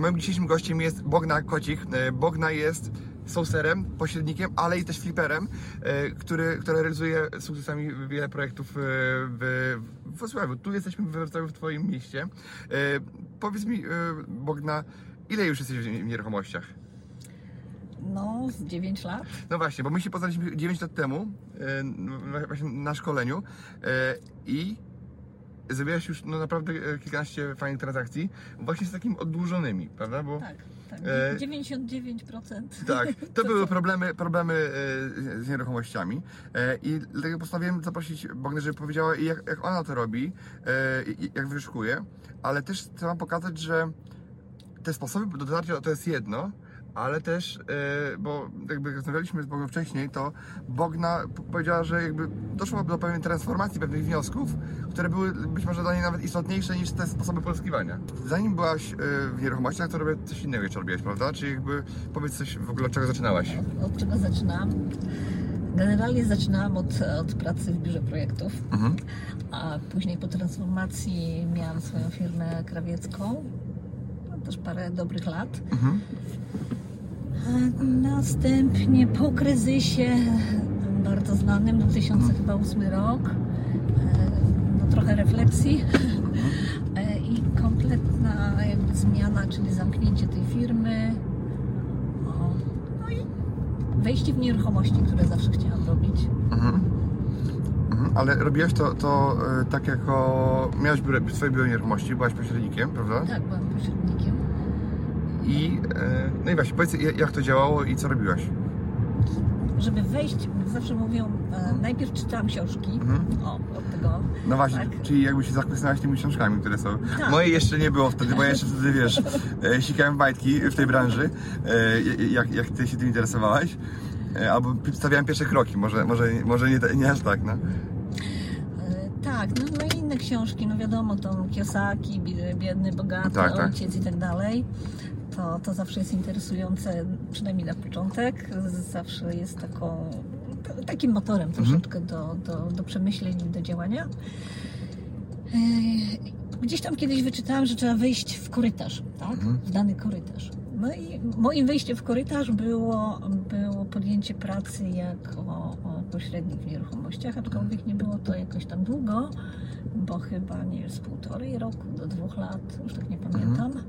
moim dzisiejszym gościem jest Bogna Kocik. E, Bogna jest sourcerem, pośrednikiem, ale i też fliperem, e, który, który realizuje sukcesami wiele projektów e, w, w Wrocławiu. Tu jesteśmy w Wrocławiu, w Twoim mieście. Powiedz mi, Bogna, ile już jesteś w nieruchomościach? No, z 9 lat. No właśnie, bo my się poznaliśmy 9 lat temu, właśnie na szkoleniu i zrobiłaś już no, naprawdę e, kilkanaście fajnych transakcji właśnie z takimi odłożonymi, prawda? Bo, tak, tak. E... 99%. Tak, to, to były problemy, problemy e, z nieruchomościami e, i dlatego postanowiłem zaprosić Bognę, żeby powiedziała jak, jak ona to robi, jak wyszukuje, ale też chcę Wam pokazać, że te sposoby do dotarcia to jest jedno, ale też, e, bo jakby rozmawialiśmy z Bogiem wcześniej, to Bogna powiedziała, że jakby doszło do pewnej transformacji, pewnych wniosków, które były być może dla niej nawet istotniejsze niż te sposoby pozyskiwania. Zanim byłaś e, w nieruchomościach, to robię coś innego jeszcze robiłaś, prawda? Czyli jakby powiedz coś w ogóle, od czego zaczynałaś? Od czego zaczynam? Generalnie zaczynałam od, od pracy w biurze projektów, mhm. a później po transformacji miałam swoją firmę krawiecką, też parę dobrych lat. Mhm. Następnie po kryzysie bardzo znanym, 2008 rok, e, no trochę refleksji e, i kompletna jakby zmiana, czyli zamknięcie tej firmy. No i wejście w nieruchomości, które zawsze chciałam robić. Mhm. mhm. Ale robiłaś to, to e, tak jako... Miałaś biuro, swoje biuro nieruchomości, byłaś pośrednikiem, prawda? Tak, byłam pośrednikiem. I, e, no i właśnie, powiedz jak to działało i co robiłaś? Żeby wejść, zawsze mówią, e, najpierw czytałam książki, mhm. o, od tego. No właśnie, tak. czyli jakby się zachwycałaś tymi książkami, które są. Tak. Moje jeszcze nie było wtedy, bo ja jeszcze wtedy, wiesz, e, sikałem bajtki w tej branży, jak, jak ty się tym interesowałaś. Albo przedstawiałem pierwsze kroki, może, może, może nie, nie aż tak, no. Tak, no, no i inne książki, no wiadomo, to Kiyosaki, Biedny, Bogaty, tak, tak. Ojciec i tak dalej to, to zawsze jest interesujące, przynajmniej na początek. Zawsze jest taką, takim motorem mhm. troszeczkę do, do, do przemyśleń i do działania. E, gdzieś tam kiedyś wyczytałam, że trzeba wejść w korytarz, tak? Mhm. W dany korytarz. No i moim wejściem w korytarz było, było podjęcie pracy jako pośrednik w nieruchomościach, aczkolwiek nie było to jakoś tam długo, bo chyba nie z półtorej roku do dwóch lat, już tak nie pamiętam. Mhm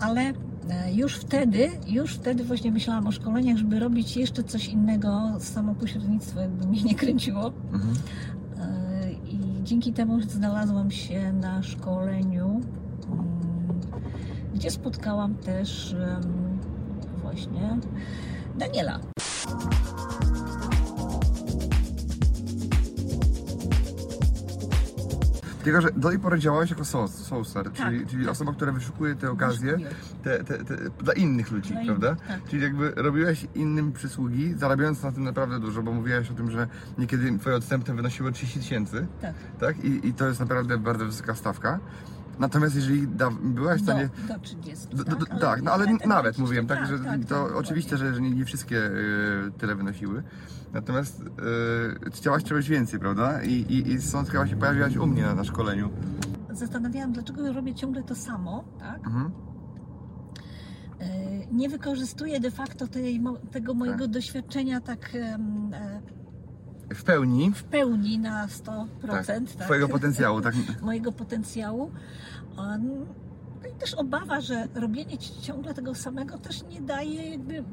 ale e, już wtedy, już wtedy właśnie myślałam o szkoleniach, żeby robić jeszcze coś innego, samo pośrednictwo jakby mnie nie kręciło. Mhm. E, I dzięki temu znalazłam się na szkoleniu, mm, gdzie spotkałam też właśnie Daniela. Tylko, że do tej pory działałeś jako sourcer, tak, czyli, czyli tak. osoba, która wyszukuje te okazje te, te, te, dla innych ludzi, dla prawda? Innych, tak. Czyli jakby robiłeś innym przysługi, zarabiając na tym naprawdę dużo, bo mówiłaś o tym, że niekiedy twoje odstępne wynosiły 30 tysięcy, tak. tak? I, I to jest naprawdę bardzo wysoka stawka. Natomiast jeżeli da, byłaś w stanie. Do, do 30. Do, do, tak, tak no ale nawet mówiłem, tak, tak że tak, to tak, oczywiście, że, że nie, nie wszystkie y, tyle wynosiły. Natomiast y, chciałaś czegoś więcej, prawda? I, i, i stąd chyba się pojawiłaś u mnie na, na szkoleniu. Zastanawiałam, dlaczego robię ciągle to samo, tak? Mhm. Y, nie wykorzystuję de facto tej, tego mojego tak. doświadczenia tak w pełni. W pełni na 100%. Tak, tak. Twojego potencjału, tak? Mojego potencjału. No i też obawa, że robienie ciągle tego samego też nie daje jakby...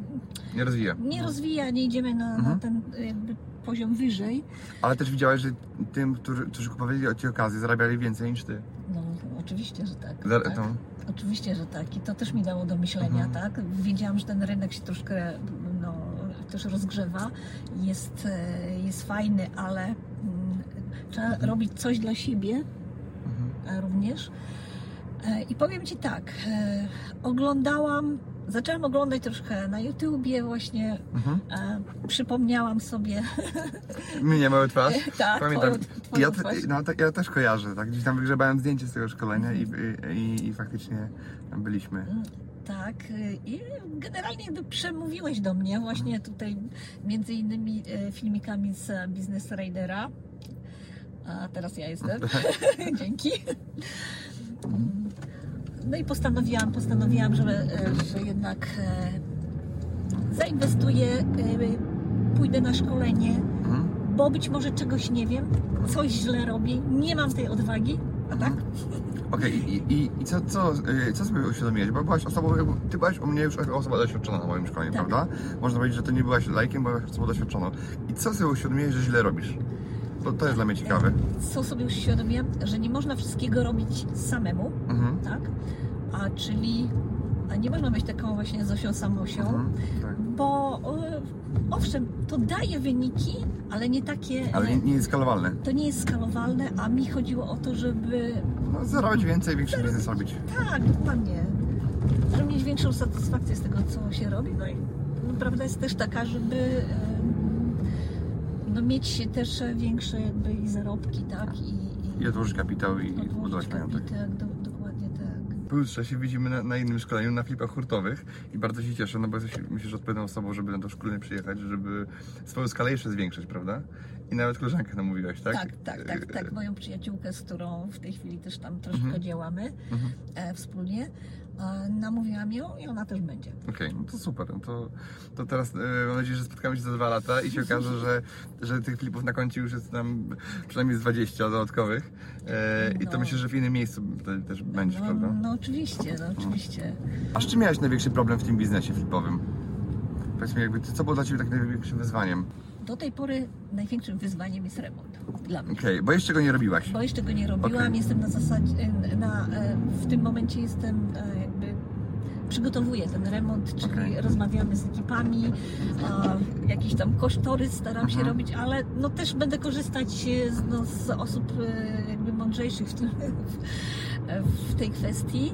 Nie rozwija. Nie rozwija, nie idziemy na, mhm. na ten jakby poziom wyżej. Ale też widziałeś, że tym, którzy, którzy kupowali Ci okazję, zarabiali więcej niż Ty. No, oczywiście, że tak. tak. To... Oczywiście, że tak. I to też mi dało do myślenia, mhm. tak? Wiedziałam, że ten rynek się troszkę też rozgrzewa. Jest, e, jest fajny, ale mm, trzeba mhm. robić coś dla siebie mhm. również. E, I powiem Ci tak, e, oglądałam, zaczęłam oglądać troszkę na YouTubie właśnie, Mhm. e, przypomniałam sobie, Mnie mały twarz. tak, Pamiętam. twoją, twoją Ja, twarz. no, te, ja też kojarzę, tak? Gdzieś tam wygrzebałem zdjęcie z tego szkolenia i, i, i faktycznie tam byliśmy. Tak, y, i generalnie przemówiłeś do mnie właśnie tutaj między innymi e, filmikami z Business Raidera. A teraz ja jestem. Dzięki. No i postanowiłam, postanowiłam, że, e, że jednak zainwestuję, pójdę na szkolenie, Mhm. bo być może czegoś nie wiem, coś źle robię, nie mam tej odwagi, a tak? Okej, i, i, i co, co, y, co sobie uświadomiłeś? Bo byłaś osobą, jakby- ty byłaś u mnie już jako osoba doświadczona na moim szkoleniu, Tak. prawda? Można powiedzieć, że ty nie byłaś lajkiem, bo byłaś osobą doświadczoną. I co sobie uświadomiłeś, że źle robisz? To, to jest dla mnie ciekawe. Co sobie już uświadomiłam, że nie można wszystkiego robić samemu, Mhm. tak? A czyli a nie można być taką właśnie Zosią Samosią, Mhm. Tak. bo e, owszem, to daje wyniki, ale nie takie, Ale nie, nie jest skalowalne. to nie jest skalowalne, a mi chodziło o to, żeby No, zarabiać więcej, większy biznes robić. tak, dokładnie, żeby mieć większą satysfakcję z tego, co się robi, no i prawda jest też taka, żeby no, mieć też większe jakby i zarobki, tak, i, i I odłożyć kapitał i budować majątek. kapitał, do, dokładnie tak. Pojutrze się widzimy na, na innym szkoleniu, na flipach hurtowych i bardzo się cieszę, no bo jesteś, myślę, że odpowiednią osobą, żeby na to szkolenie przyjechać, żeby swoją skalę jeszcze zwiększyć, prawda? I nawet koleżankę namówiłaś, tak? Tak, tak, tak, tak. Moją przyjaciółkę, z którą w tej chwili też tam troszkę Mhm. działamy Mhm. e, wspólnie, e, namówiłam ją i ona też będzie. Okej, no to super. No to, to teraz e, mam nadzieję, że spotkamy się za dwa lata i się okaże, że, że tych klipów na koncie już jest tam przynajmniej z 20 dodatkowych. E, I to No. myślę, że w innym miejscu też będziesz, no, prawda? no oczywiście, no oczywiście. A z czym miałeś największy problem w tym biznesie flipowym? Powiedz mi, jakby, co było dla Ciebie takim największym wyzwaniem? Do tej pory największym wyzwaniem jest remont dla mnie. Okej, bo jeszcze go nie robiłaś. Bo jeszcze go nie robiłam, Okej. jestem na zasadzie, na, e, w tym momencie jestem e, jakby przygotowuję ten remont, czyli Okej. rozmawiamy z ekipami, a, jakieś tam kosztory staram się Mhm. robić, ale no też będę korzystać e, z, no, z osób jakby mądrzejszych w, tym, w, w tej kwestii.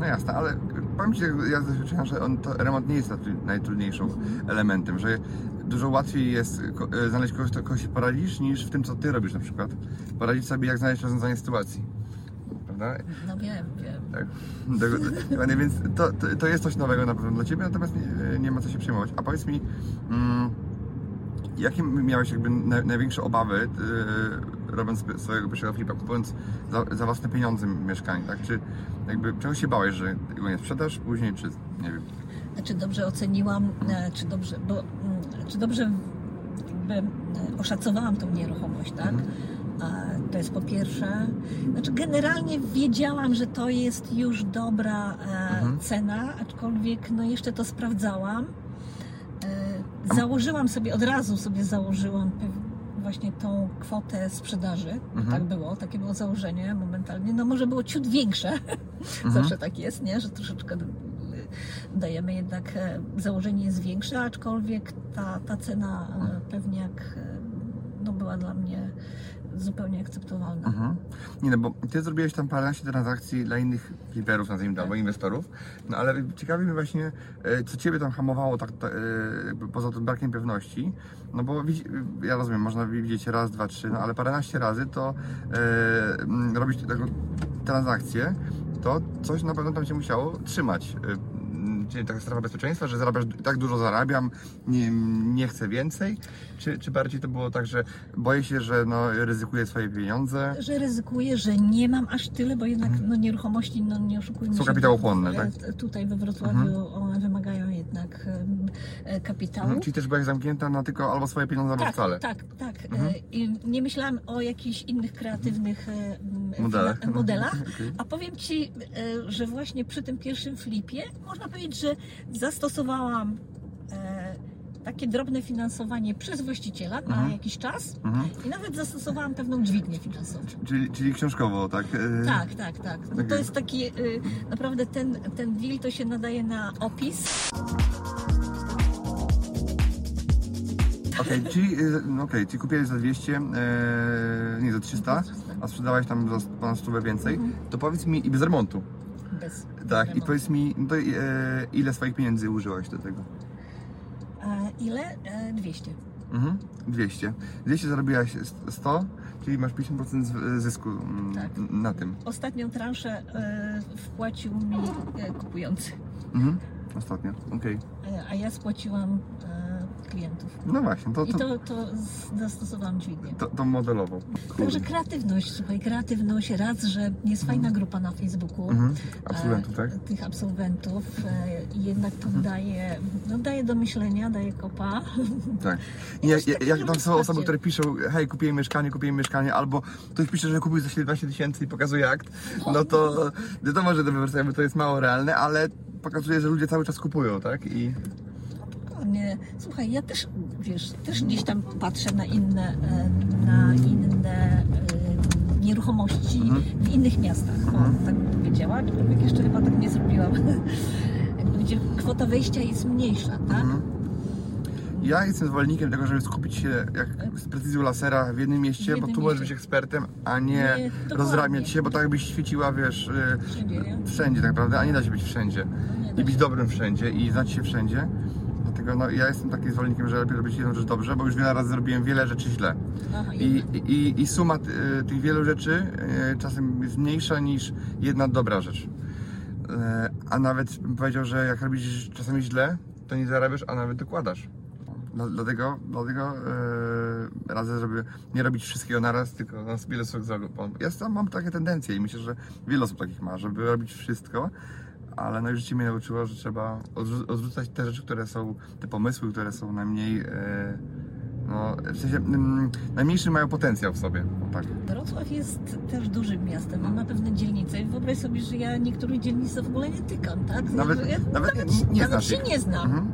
No jasne, ale powiem Ci, ja z doświadczenia, że on, to remont nie jest najtrudniejszym elementem, że dużo łatwiej jest e, znaleźć kogoś, kogoś się poradzisz, niż w tym, co Ty robisz na przykład. Poradzić sobie, jak znaleźć rozwiązanie sytuacji. Prawda? No wiem, wiem. Tak. Do- Dokładnie, więc to, to, to jest coś nowego na pewno dla Ciebie, natomiast nie, nie ma co się przejmować. A powiedz mi, mm, jakie miałeś jakby na, największe obawy, yy, robiąc swojego pierwszego flipa, kupując za, za własne pieniądze mieszkanie, tak? Czy jakby czego się bałeś, że go nie sprzedasz później, czy nie wiem. Czy dobrze oceniłam, e, czy dobrze, bo, czy dobrze jakby e, oszacowałam tą nieruchomość, tak? Mhm. To jest po pierwsze. Znaczy generalnie wiedziałam, że to jest już dobra e, Mhm. cena, aczkolwiek no jeszcze to sprawdzałam. E, założyłam sobie, od razu sobie założyłam właśnie tą kwotę sprzedaży. Mhm. Tak było, takie było założenie momentalnie. No może było ciut większe. Mhm. Zawsze tak jest, nie? Że troszeczkę dajemy jednak, e, założenie jest większe, aczkolwiek ta, ta cena e, pewnie jak e, no, była dla mnie zupełnie akceptowalna. Mhm. Nie no, bo Ty zrobiłeś tam paręnaście transakcji dla innych fliperów, nazwijmy to, albo inwestorów, no ale ciekawi mnie właśnie, co Ciebie tam hamowało tak, ta- jakby poza tym brakiem pewności, no bo ja rozumiem, można widzieć raz, dwa, trzy, no ale paręnaście razy to e, robić taką transakcję, to coś na pewno tam Cię musiało trzymać. Czyli taka strefa bezpieczeństwa, że zarabiasz, tak dużo zarabiam, nie, nie chcę więcej? Czy, czy bardziej to było tak, że boję się, że no, ryzykuję swoje pieniądze? Że ryzykuję, że nie mam aż tyle, bo jednak no, nieruchomości, no nie oszukujmy Są się, kapitałochłonne, tak? Tutaj we Wrocławiu one wymagają kapitału. Mhm, Czyli też byłaś zamknięta na tylko albo swoje pieniądze, albo Tak, wcale. tak, tak. Mhm. E, I nie myślałam o jakichś innych kreatywnych e, Modelach. modelach. Okej. A powiem Ci, e, że właśnie przy tym pierwszym flipie można powiedzieć, że zastosowałam e, takie drobne finansowanie przez właściciela na Mhm. jakiś czas Mhm. i nawet zastosowałam pewną dźwignię finansową. Czyli, czyli książkowo, tak? E, Tak, tak, tak. No Okej. to jest taki, e, naprawdę ten, ten deal to się nadaje na opis. Okej, czyli, y, no okej, czyli kupiłeś za 200, e, nie za 300, a sprzedałeś tam za ponad 100 więcej, to powiedz mi, i bez remontu, Bez tak, i remontu. powiedz mi, no to, e, ile swoich pieniędzy użyłaś do tego? E, ile? E, 200. Mhm, 200. 200 zarobiłaś 100, czyli masz 50% z- zysku mm, Tak. na tym. Ostatnią transzę e, wpłacił mi e, kupujący, Mhm, ostatnio, okej. e, a ja spłaciłam e, klientów. No właśnie, to, I to, to, to z- zastosowałam dźwignię. to, to modelowo. Także kreatywność, słuchaj, kreatywność, raz, że jest fajna grupa na Facebooku. Mhm, absolwentów, e, tak? Tych absolwentów e, i jednak to daje, no, daje do myślenia, daje kopa. Tak. I Nie, też jak, jak tam są osoby, które piszą, hej, kupiłem mieszkanie, kupiłem mieszkanie, albo ktoś pisze, że kupił za 17 tysięcy i pokazuje akt, no to wiadomo, że to, to jest mało realne, ale pokazuje, że ludzie cały czas kupują, tak? I Nie, słuchaj, ja też, wiesz, też gdzieś tam patrzę na inne, e, na inne e, nieruchomości Mhm. w innych miastach. O, tak bym powiedziała, aczkolwiek jeszcze chyba tak nie zrobiłam. Jakby Gdzie kwota wejścia jest mniejsza, tak? Mhm. ja jestem zwolennikiem tego, żeby skupić się jak z precyzją lasera w jednym mieście, W bo jednym tu możesz być ekspertem, a nie, Nie, rozramiać się, bo tak jakbyś świeciła, wiesz, y, Wszędzie, wszędzie tak naprawdę, a nie da się być wszędzie. No i być dobrym wszędzie i znać się wszędzie. Dlatego no, ja jestem takim zwolennikiem, że lepiej robić jedną rzecz dobrze, bo już wiele razy zrobiłem wiele rzeczy źle. Aha, I, i, i suma y, tych wielu rzeczy y, czasem jest mniejsza niż jedna dobra rzecz. Y, a nawet bym powiedział, że jak robisz czasami źle, to nie zarabiasz, a nawet dokładasz. Dla- Dlatego, dlatego yy, radzę, żeby nie robić wszystkiego naraz, tylko na wiele bo Ja sam mam takie tendencje i myślę, że wiele osób takich ma, żeby robić wszystko, ale no i życie mnie nauczyło, że trzeba odrzu- odrzucać te rzeczy, które są, te pomysły, które są najmniej, yy, no w sensie mm, najmniejszy mają potencjał w sobie. O, tak. Wrocław jest też dużym miastem, ma na pewne dzielnice i wyobraź sobie, że ja niektórych dzielnic w ogóle nie tykam, tak? Nawet- ja, nawet nie- znasz się ich. nie znam, Mhm.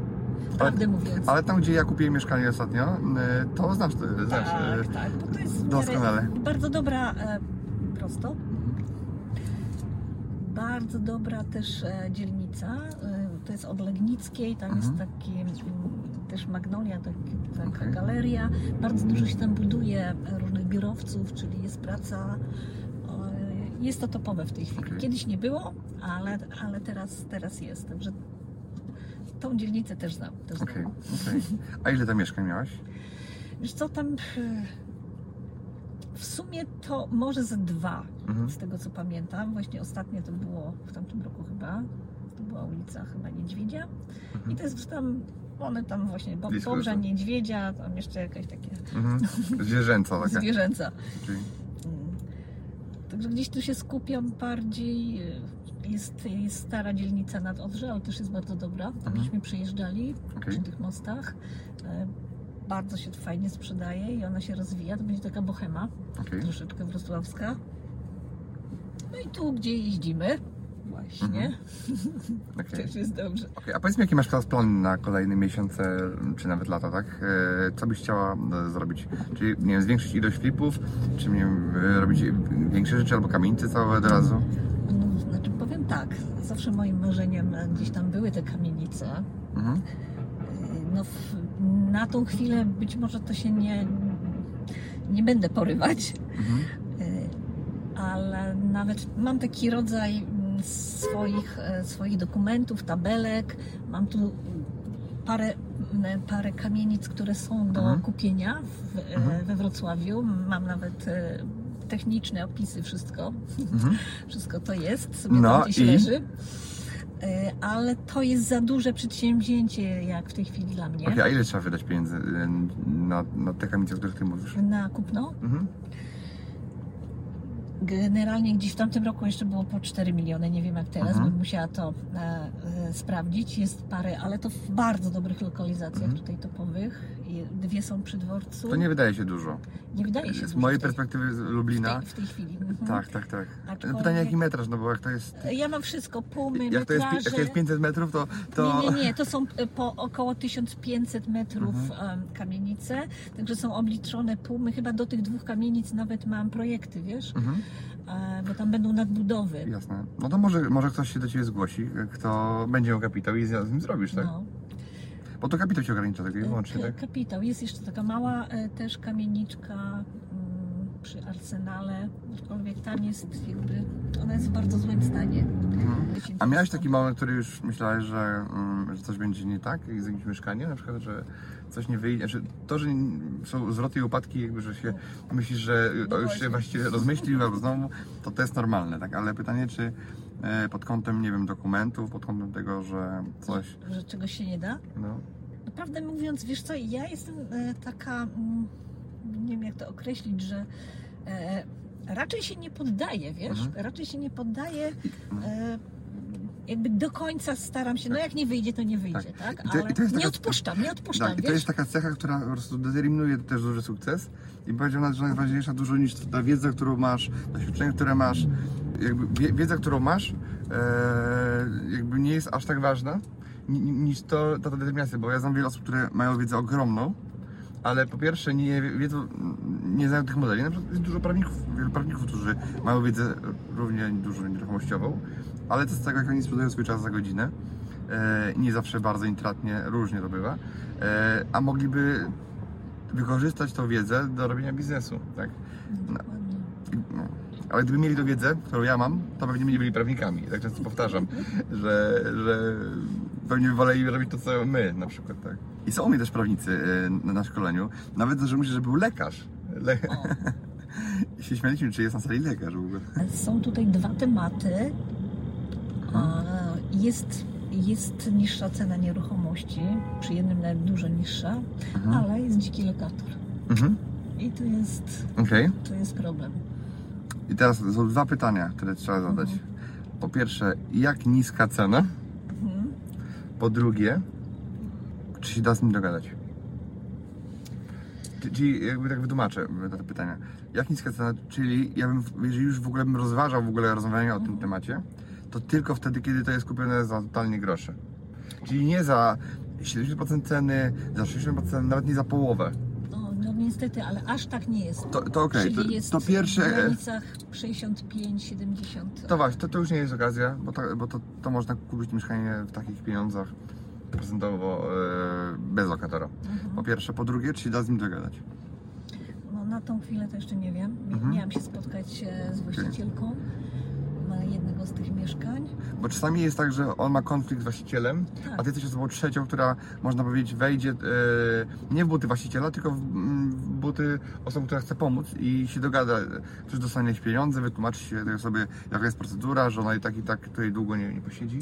prawdę mówiąc. Ale tam, gdzie ja kupiłem mieszkanie ostatnio, yy, to znasz, yy, znasz tak, yy, tak, bo to jest w miarę doskonale. bardzo dobra, e, prosto, bardzo dobra też e, dzielnica, e, to jest od Legnickiej, tam Mhm. jest taki mm, też Magnolia, tak, taka Okej. galeria, bardzo dużo się tam buduje e, różnych biurowców, czyli jest praca, jest to topowe w tej chwili. Okej. Kiedyś nie było, ale, ale teraz, teraz jest, także tą dzielnicę też znam. Też znam. Okej. A ile tam mieszkań miałaś? Wiesz co, tam w sumie to może ze dwa, Mhm. z tego co pamiętam. Właśnie ostatnie to było w tamtym roku chyba. To była ulica chyba Niedźwiedzia. I to jest tam, one tam właśnie, bo, Bobrza. Niedźwiedzia, tam jeszcze jakaś takie Mhm. Zwierzęca taka. zwierzęca. Czyli, Mm. Także gdzieś tu się skupiam bardziej. e, Jest, jest stara dzielnica nad Odrze, ale też jest bardzo dobra. Tam Mhm. przyjeżdżali Okej. przy tych mostach. Bardzo się to fajnie sprzedaje i ona się rozwija. To będzie taka bohema, okej. troszeczkę wrocławska. No i tu, gdzie jeździmy, właśnie, Mhm. okej. też jest dobrze. Okej, A powiedz mi, jaki masz teraz plan na kolejne miesiące, czy nawet lata, tak? E, Co byś chciała e, zrobić? Czyli, nie wiem, zwiększyć ilość flipów, czy, nie wiem, e, robić większe rzeczy, albo kamienice całe od razu? No, znaczy powiem tak, zawsze moim marzeniem gdzieś tam były te kamienice. Mhm. No, w, na tą chwilę być może to się nie, nie będę porywać, Mhm. y, ale nawet mam taki rodzaj mm, swoich, e, swoich dokumentów, tabelek. Mam tu parę, m, parę kamienic, które są do Mhm. kupienia w, e, Mhm. we Wrocławiu. Mam nawet e, techniczne opisy, wszystko. Mhm. Wszystko to jest, sobie No gdzieś i? leży. E, Ale to jest za duże przedsięwzięcie, jak w tej chwili dla mnie. Okej, a ile trzeba wydać pieniędzy e, na, na te kamienice, o których ty mówisz? Na kupno. Mhm. Generalnie gdzieś w tamtym roku jeszcze było po 4 miliony, nie wiem jak teraz, Mhm. bym musiała to e, e, sprawdzić. Jest parę, ale to w bardzo dobrych lokalizacjach Mhm. tutaj topowych. Dwie są przy dworcu. To nie wydaje się dużo. Nie wydaje się Z dużo mojej w perspektywy z w Lublina. tej, w tej chwili. Mhm. Tak, tak, tak. Aczkolwiek- Pytanie jaki metraż, no bo jak to jest. Ja mam wszystko, pumy, Jak to jest, metraże. jak to jest 500 metrów, to. to... Nie, nie, nie, to są e, po około 1500 metrów Mhm. kamienice, także są obliczone pumy. Chyba do tych dwóch kamienic nawet mam projekty, wiesz, Mhm. e, bo tam będą nadbudowy. Jasne. No to może, może ktoś się do Ciebie zgłosi, kto będzie miał kapitał i z z nim zrobisz, tak? No. Bo to kapitał się ogranicza tego i wyłącznie, K- tak? Kapitał. Jest jeszcze taka mała e, też kamieniczka mm, przy Arsenale, aczkolwiek tam jest jakby, ona jest w bardzo złym stanie. Mhm. 10 A miałeś taki moment, który już myślałeś, że, mm, że coś będzie nie tak z jakimś mieszkaniem? Na przykład, że coś nie wyjdzie? Znaczy, to, że są zwroty i upadki, jakby, że się myślisz, że No już się właściwie rozmyślił albo znowu, to to jest normalne, tak? Ale pytanie, czy e, pod kątem, nie wiem, dokumentów, pod kątem tego, że coś, Że czegoś się nie da? no... Naprawdę mówiąc, wiesz co, ja jestem e, taka, mm, nie wiem jak to określić, że e, raczej się nie poddaję, wiesz? Mhm. Raczej się nie poddaję. E, jakby do końca staram się, no jak nie wyjdzie, to nie wyjdzie, tak? To- Ale jest nie taka- odpuszczam, nie odpuszczam, Tak, i to jest taka cecha, która po prostu determinuje też duży sukces i powiedział nawet, że najważniejsza dużo niż ta wiedza, którą masz, doświadczenie, które masz, jakby wie- wiedza, którą masz, e, jakby nie jest aż tak ważna ni- ni- niż to, ta, determinacja, bo ja znam wiele osób, które mają wiedzę ogromną, ale po pierwsze nie wiedzą, nie znają tych modeli. Na przykład jest dużo prawników, wielu prawników, którzy mają wiedzę równie dużo nieruchomościową, ale co z tego, jak oni sprzedają swój czas za godzinę, e, nie zawsze bardzo intratnie, różnie to bywa, e, a mogliby wykorzystać tą wiedzę do robienia biznesu, tak? No. No. Ale gdyby mieli tą wiedzę, którą ja mam, to pewnie nie byli prawnikami. Tak często powtarzam, że, że pewnie woleli robić to, co my na przykład, tak. I są u mnie też prawnicy e, na, na szkoleniu. Nawet mi się, że był lekarz. Le... I się śmialiśmy, czy jest na sali lekarz w ogóle. Są tutaj dwa tematy. Jest, jest niższa cena nieruchomości, przy jednym nawet dużo niższa, Mhm. ale jest dziki lokator. Mhm. I to jest, Okej. to jest problem. I teraz są dwa pytania, które trzeba zadać. Mhm. Po pierwsze, jak niska cena? Mhm. Po drugie, czy się da z nim dogadać? Czy- Czyli jakby tak wytłumaczę na te pytania. Jak niska cena, czyli ja bym, jeżeli już w ogóle bym rozważał w ogóle rozmawianie o tym temacie, to tylko wtedy, kiedy to jest kupione za totalnie grosze. Czyli nie za 70% ceny, za 60%, nawet nie za połowę. Niestety, ale aż tak nie jest. To, to okej, Czyli to, jest to w pierwsze... granicach 65-70. To właśnie, to, to już nie jest okazja, bo, to, bo to, to można kupić mieszkanie w takich pieniądzach procentowo e, bez lokatora. Mhm. Po pierwsze. Po drugie, czy się da z nim dogadać? No, na tą chwilę to jeszcze nie wiem. Mhm. Miałam się spotkać e, z właścicielką e, jednego z tych mieszkań. Bo czasami jest tak, że on ma konflikt z właścicielem, Tak. a ty jesteś osobą trzecią, która można powiedzieć wejdzie e, nie w buty właściciela, tylko w, w buty osoby, która chce pomóc i się dogada, ktoś dostanie pieniądze, wytłumaczy się tej osobie, jaka jest procedura, że ona i tak i tak tutaj długo nie, nie posiedzi.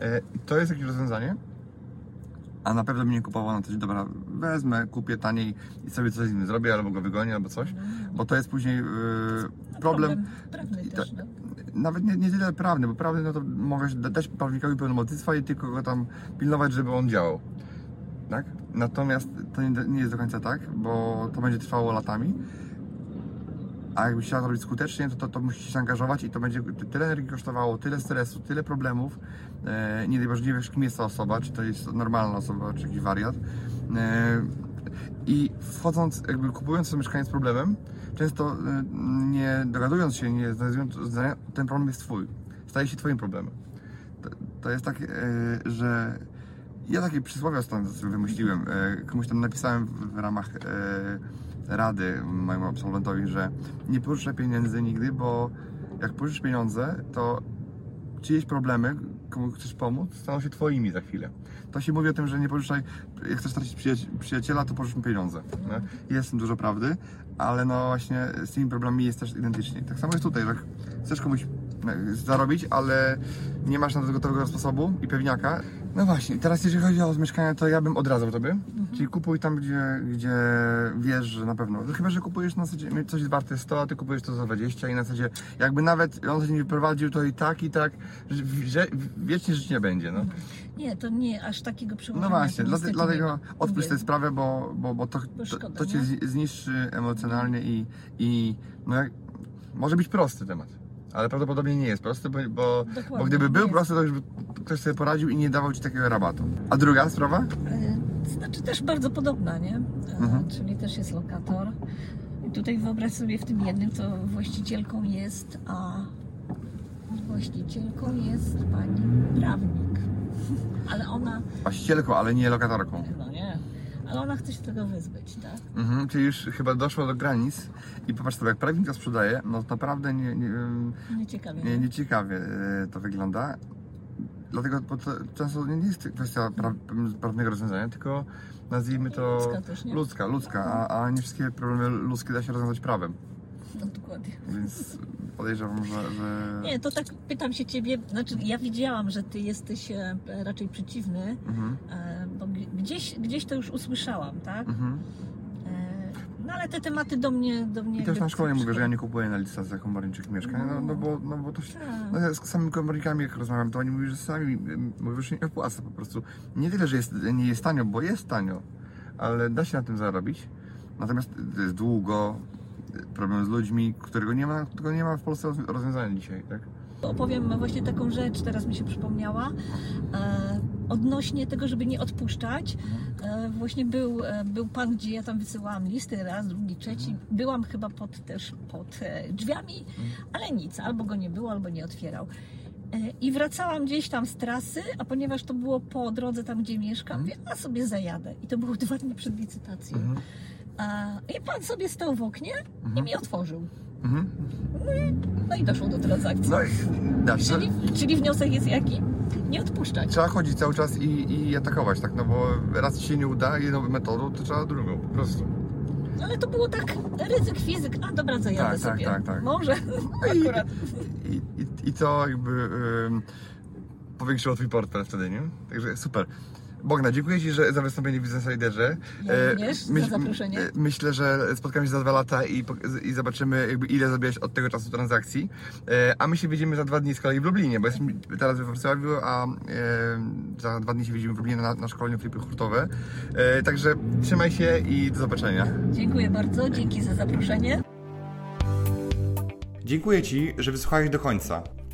E, to jest jakieś rozwiązanie. A na pewno bym nie kupował na coś, dobra, wezmę, kupię taniej i sobie coś z nim zrobię, albo go wygonię, albo coś, bo to jest później e, problem prawny też. tak- No. nawet nie, nie tyle prawny, bo prawny no to mogę da- dać prawnikowi pełnomocnictwa i tylko go tam pilnować, żeby on działał. Tak? Natomiast to nie, nie jest do końca tak, bo to będzie trwało latami. A jakbyś chciał to robić skutecznie, to, to, to musisz się angażować i to będzie tyle energii kosztowało, tyle stresu, tyle problemów. E, nie nie wiesz, kim jest ta osoba, czy to jest normalna osoba, czy jakiś wariat. E, I wchodząc, jakby kupując to mieszkanie z problemem, często e, nie dogadując się, nie znajdując zdania, ten problem jest twój. Staje się twoim problemem. To, to jest tak, że ja takie przysłowie ostatnio sobie wymyśliłem. E, komuś tam napisałem w, ramach rady mojemu absolwentowi, że nie pożyczaj pieniędzy nigdy, bo jak pożyczysz pieniądze, to czyjeś problemy, komu chcesz pomóc, staną się twoimi za chwilę. To się mówi o tym, że nie pożyczaj, jak chcesz stracić przyjaci- przyjaciela, to mu pieniądze. Nie? Jest tym dużo prawdy, ale no właśnie z tymi problemami jest też identycznie. Tak samo jest tutaj, że chcesz komuś zarobić, ale nie masz na to gotowego sposobu i pewniaka. No właśnie, teraz jeżeli chodzi o mieszkania, to ja bym odradzał tobie. Czyli kupuj tam, gdzie, gdzie wiesz, że na pewno. No chyba, że kupujesz na zasadzie, coś warte 100, a ty kupujesz to za 20 i na zasadzie, jakby nawet on się nie wyprowadził, to i tak, i tak, że, że wiecznie żyć nie będzie, no. Nie, to nie aż takiego przełożenia. No właśnie, to niestety dlatego odpuść tę sprawę, bo, bo, bo to, Bo to, szkoda, to cię nie? zi- zniszczy emocjonalnie i, i no jak, może być prosty temat. Ale prawdopodobnie nie jest prosty, bo, bo, bo gdyby był prosty, to już by ktoś sobie poradził i nie dawał ci takiego rabatu. A druga sprawa? E, Znaczy też bardzo podobna, nie? E, Mhm. Czyli też jest lokator. I tutaj wyobraź sobie w tym jednym, to właścicielką jest a Właścicielką jest pani prawnik. Ale ona, Właścicielką, ale nie lokatorką. no ale ona chce się tego wyzbyć, tak? Mhm, czyli już chyba doszło do granic i popatrz sobie, jak prawnik to sprzedaje, no to naprawdę nie, nie, Nieciekawie. nie, nieciekawie e, to wygląda. Dlatego bo to często nie jest kwestia pra, prawnego rozwiązania, tylko nazwijmy to Ludzka też, nie? ludzka, ludzka a, a nie wszystkie problemy ludzkie da się rozwiązać prawem. No dokładnie. Więc podejrzewam, że. że... Nie, to tak pytam się ciebie, znaczy ja widziałam, że ty jesteś e, raczej przeciwny, Mhm, e, gdzieś, gdzieś to już usłyszałam, tak? mhm. E, No ale te tematy do mnie... Do mnie I też na szkole mówię, że ja nie kupuję na licencjach komorniczych mieszkań, no, no, bo, no bo to się. Tak. No ja z samymi komornikami jak rozmawiam, to oni mówią, że sami ym, mówią, że nie opłaca po prostu. Nie tyle, że jest, nie jest tanio, bo jest tanio, ale da się na tym zarobić. Natomiast to jest długo, problem z ludźmi, którego nie ma, którego nie ma w Polsce rozwi- rozwiązania dzisiaj, tak? Opowiem właśnie taką rzecz, teraz mi się przypomniała, e, odnośnie tego, żeby nie odpuszczać. E, właśnie był, e, był pan, gdzie ja tam wysyłałam listy, raz, drugi, trzeci. Byłam chyba pod, też pod e, drzwiami, ale nic, albo go nie było, albo nie otwierał. I wracałam gdzieś tam z trasy, a ponieważ to było po drodze tam, gdzie mieszkam, mówię, a sobie zajadę. I to było dwa dni przed licytacją. Mhm. I pan sobie stał w oknie i Mhm. mi otworzył. Mhm. No i doszło do transakcji. No i da się. Czyli, czyli wniosek jest jaki? Nie odpuszczać. Trzeba chodzić cały czas i, i atakować, tak? No bo raz ci się nie uda jedną metodą, to trzeba drugą, po prostu. Ale to było tak, ryzyk fizyk, a dobra, zajadę Tak, tak, sobie. tak, tak. Może, I- akurat. I, i, i to jakby ym, powiększyło twój portfel wtedy, nie? Także super. Bogna, dziękuję Ci że, za wystąpienie w Business Riderze. Ja E, również za myśl- zaproszenie. e, Myślę, że spotkamy się za dwa lata i, i zobaczymy, jakby ile zrobiłeś od tego czasu transakcji. E, A my się widzimy za dwa dni z kolei w Lublinie, bo jesteśmy teraz we Wrocławiu, a e, za dwa dni się widzimy w Lublinie na, na szkoleniu flipy hurtowe. E, Także trzymaj się i do zobaczenia. Dziękuję bardzo, dzięki za zaproszenie. Dziękuję Ci, że wysłuchałeś do końca.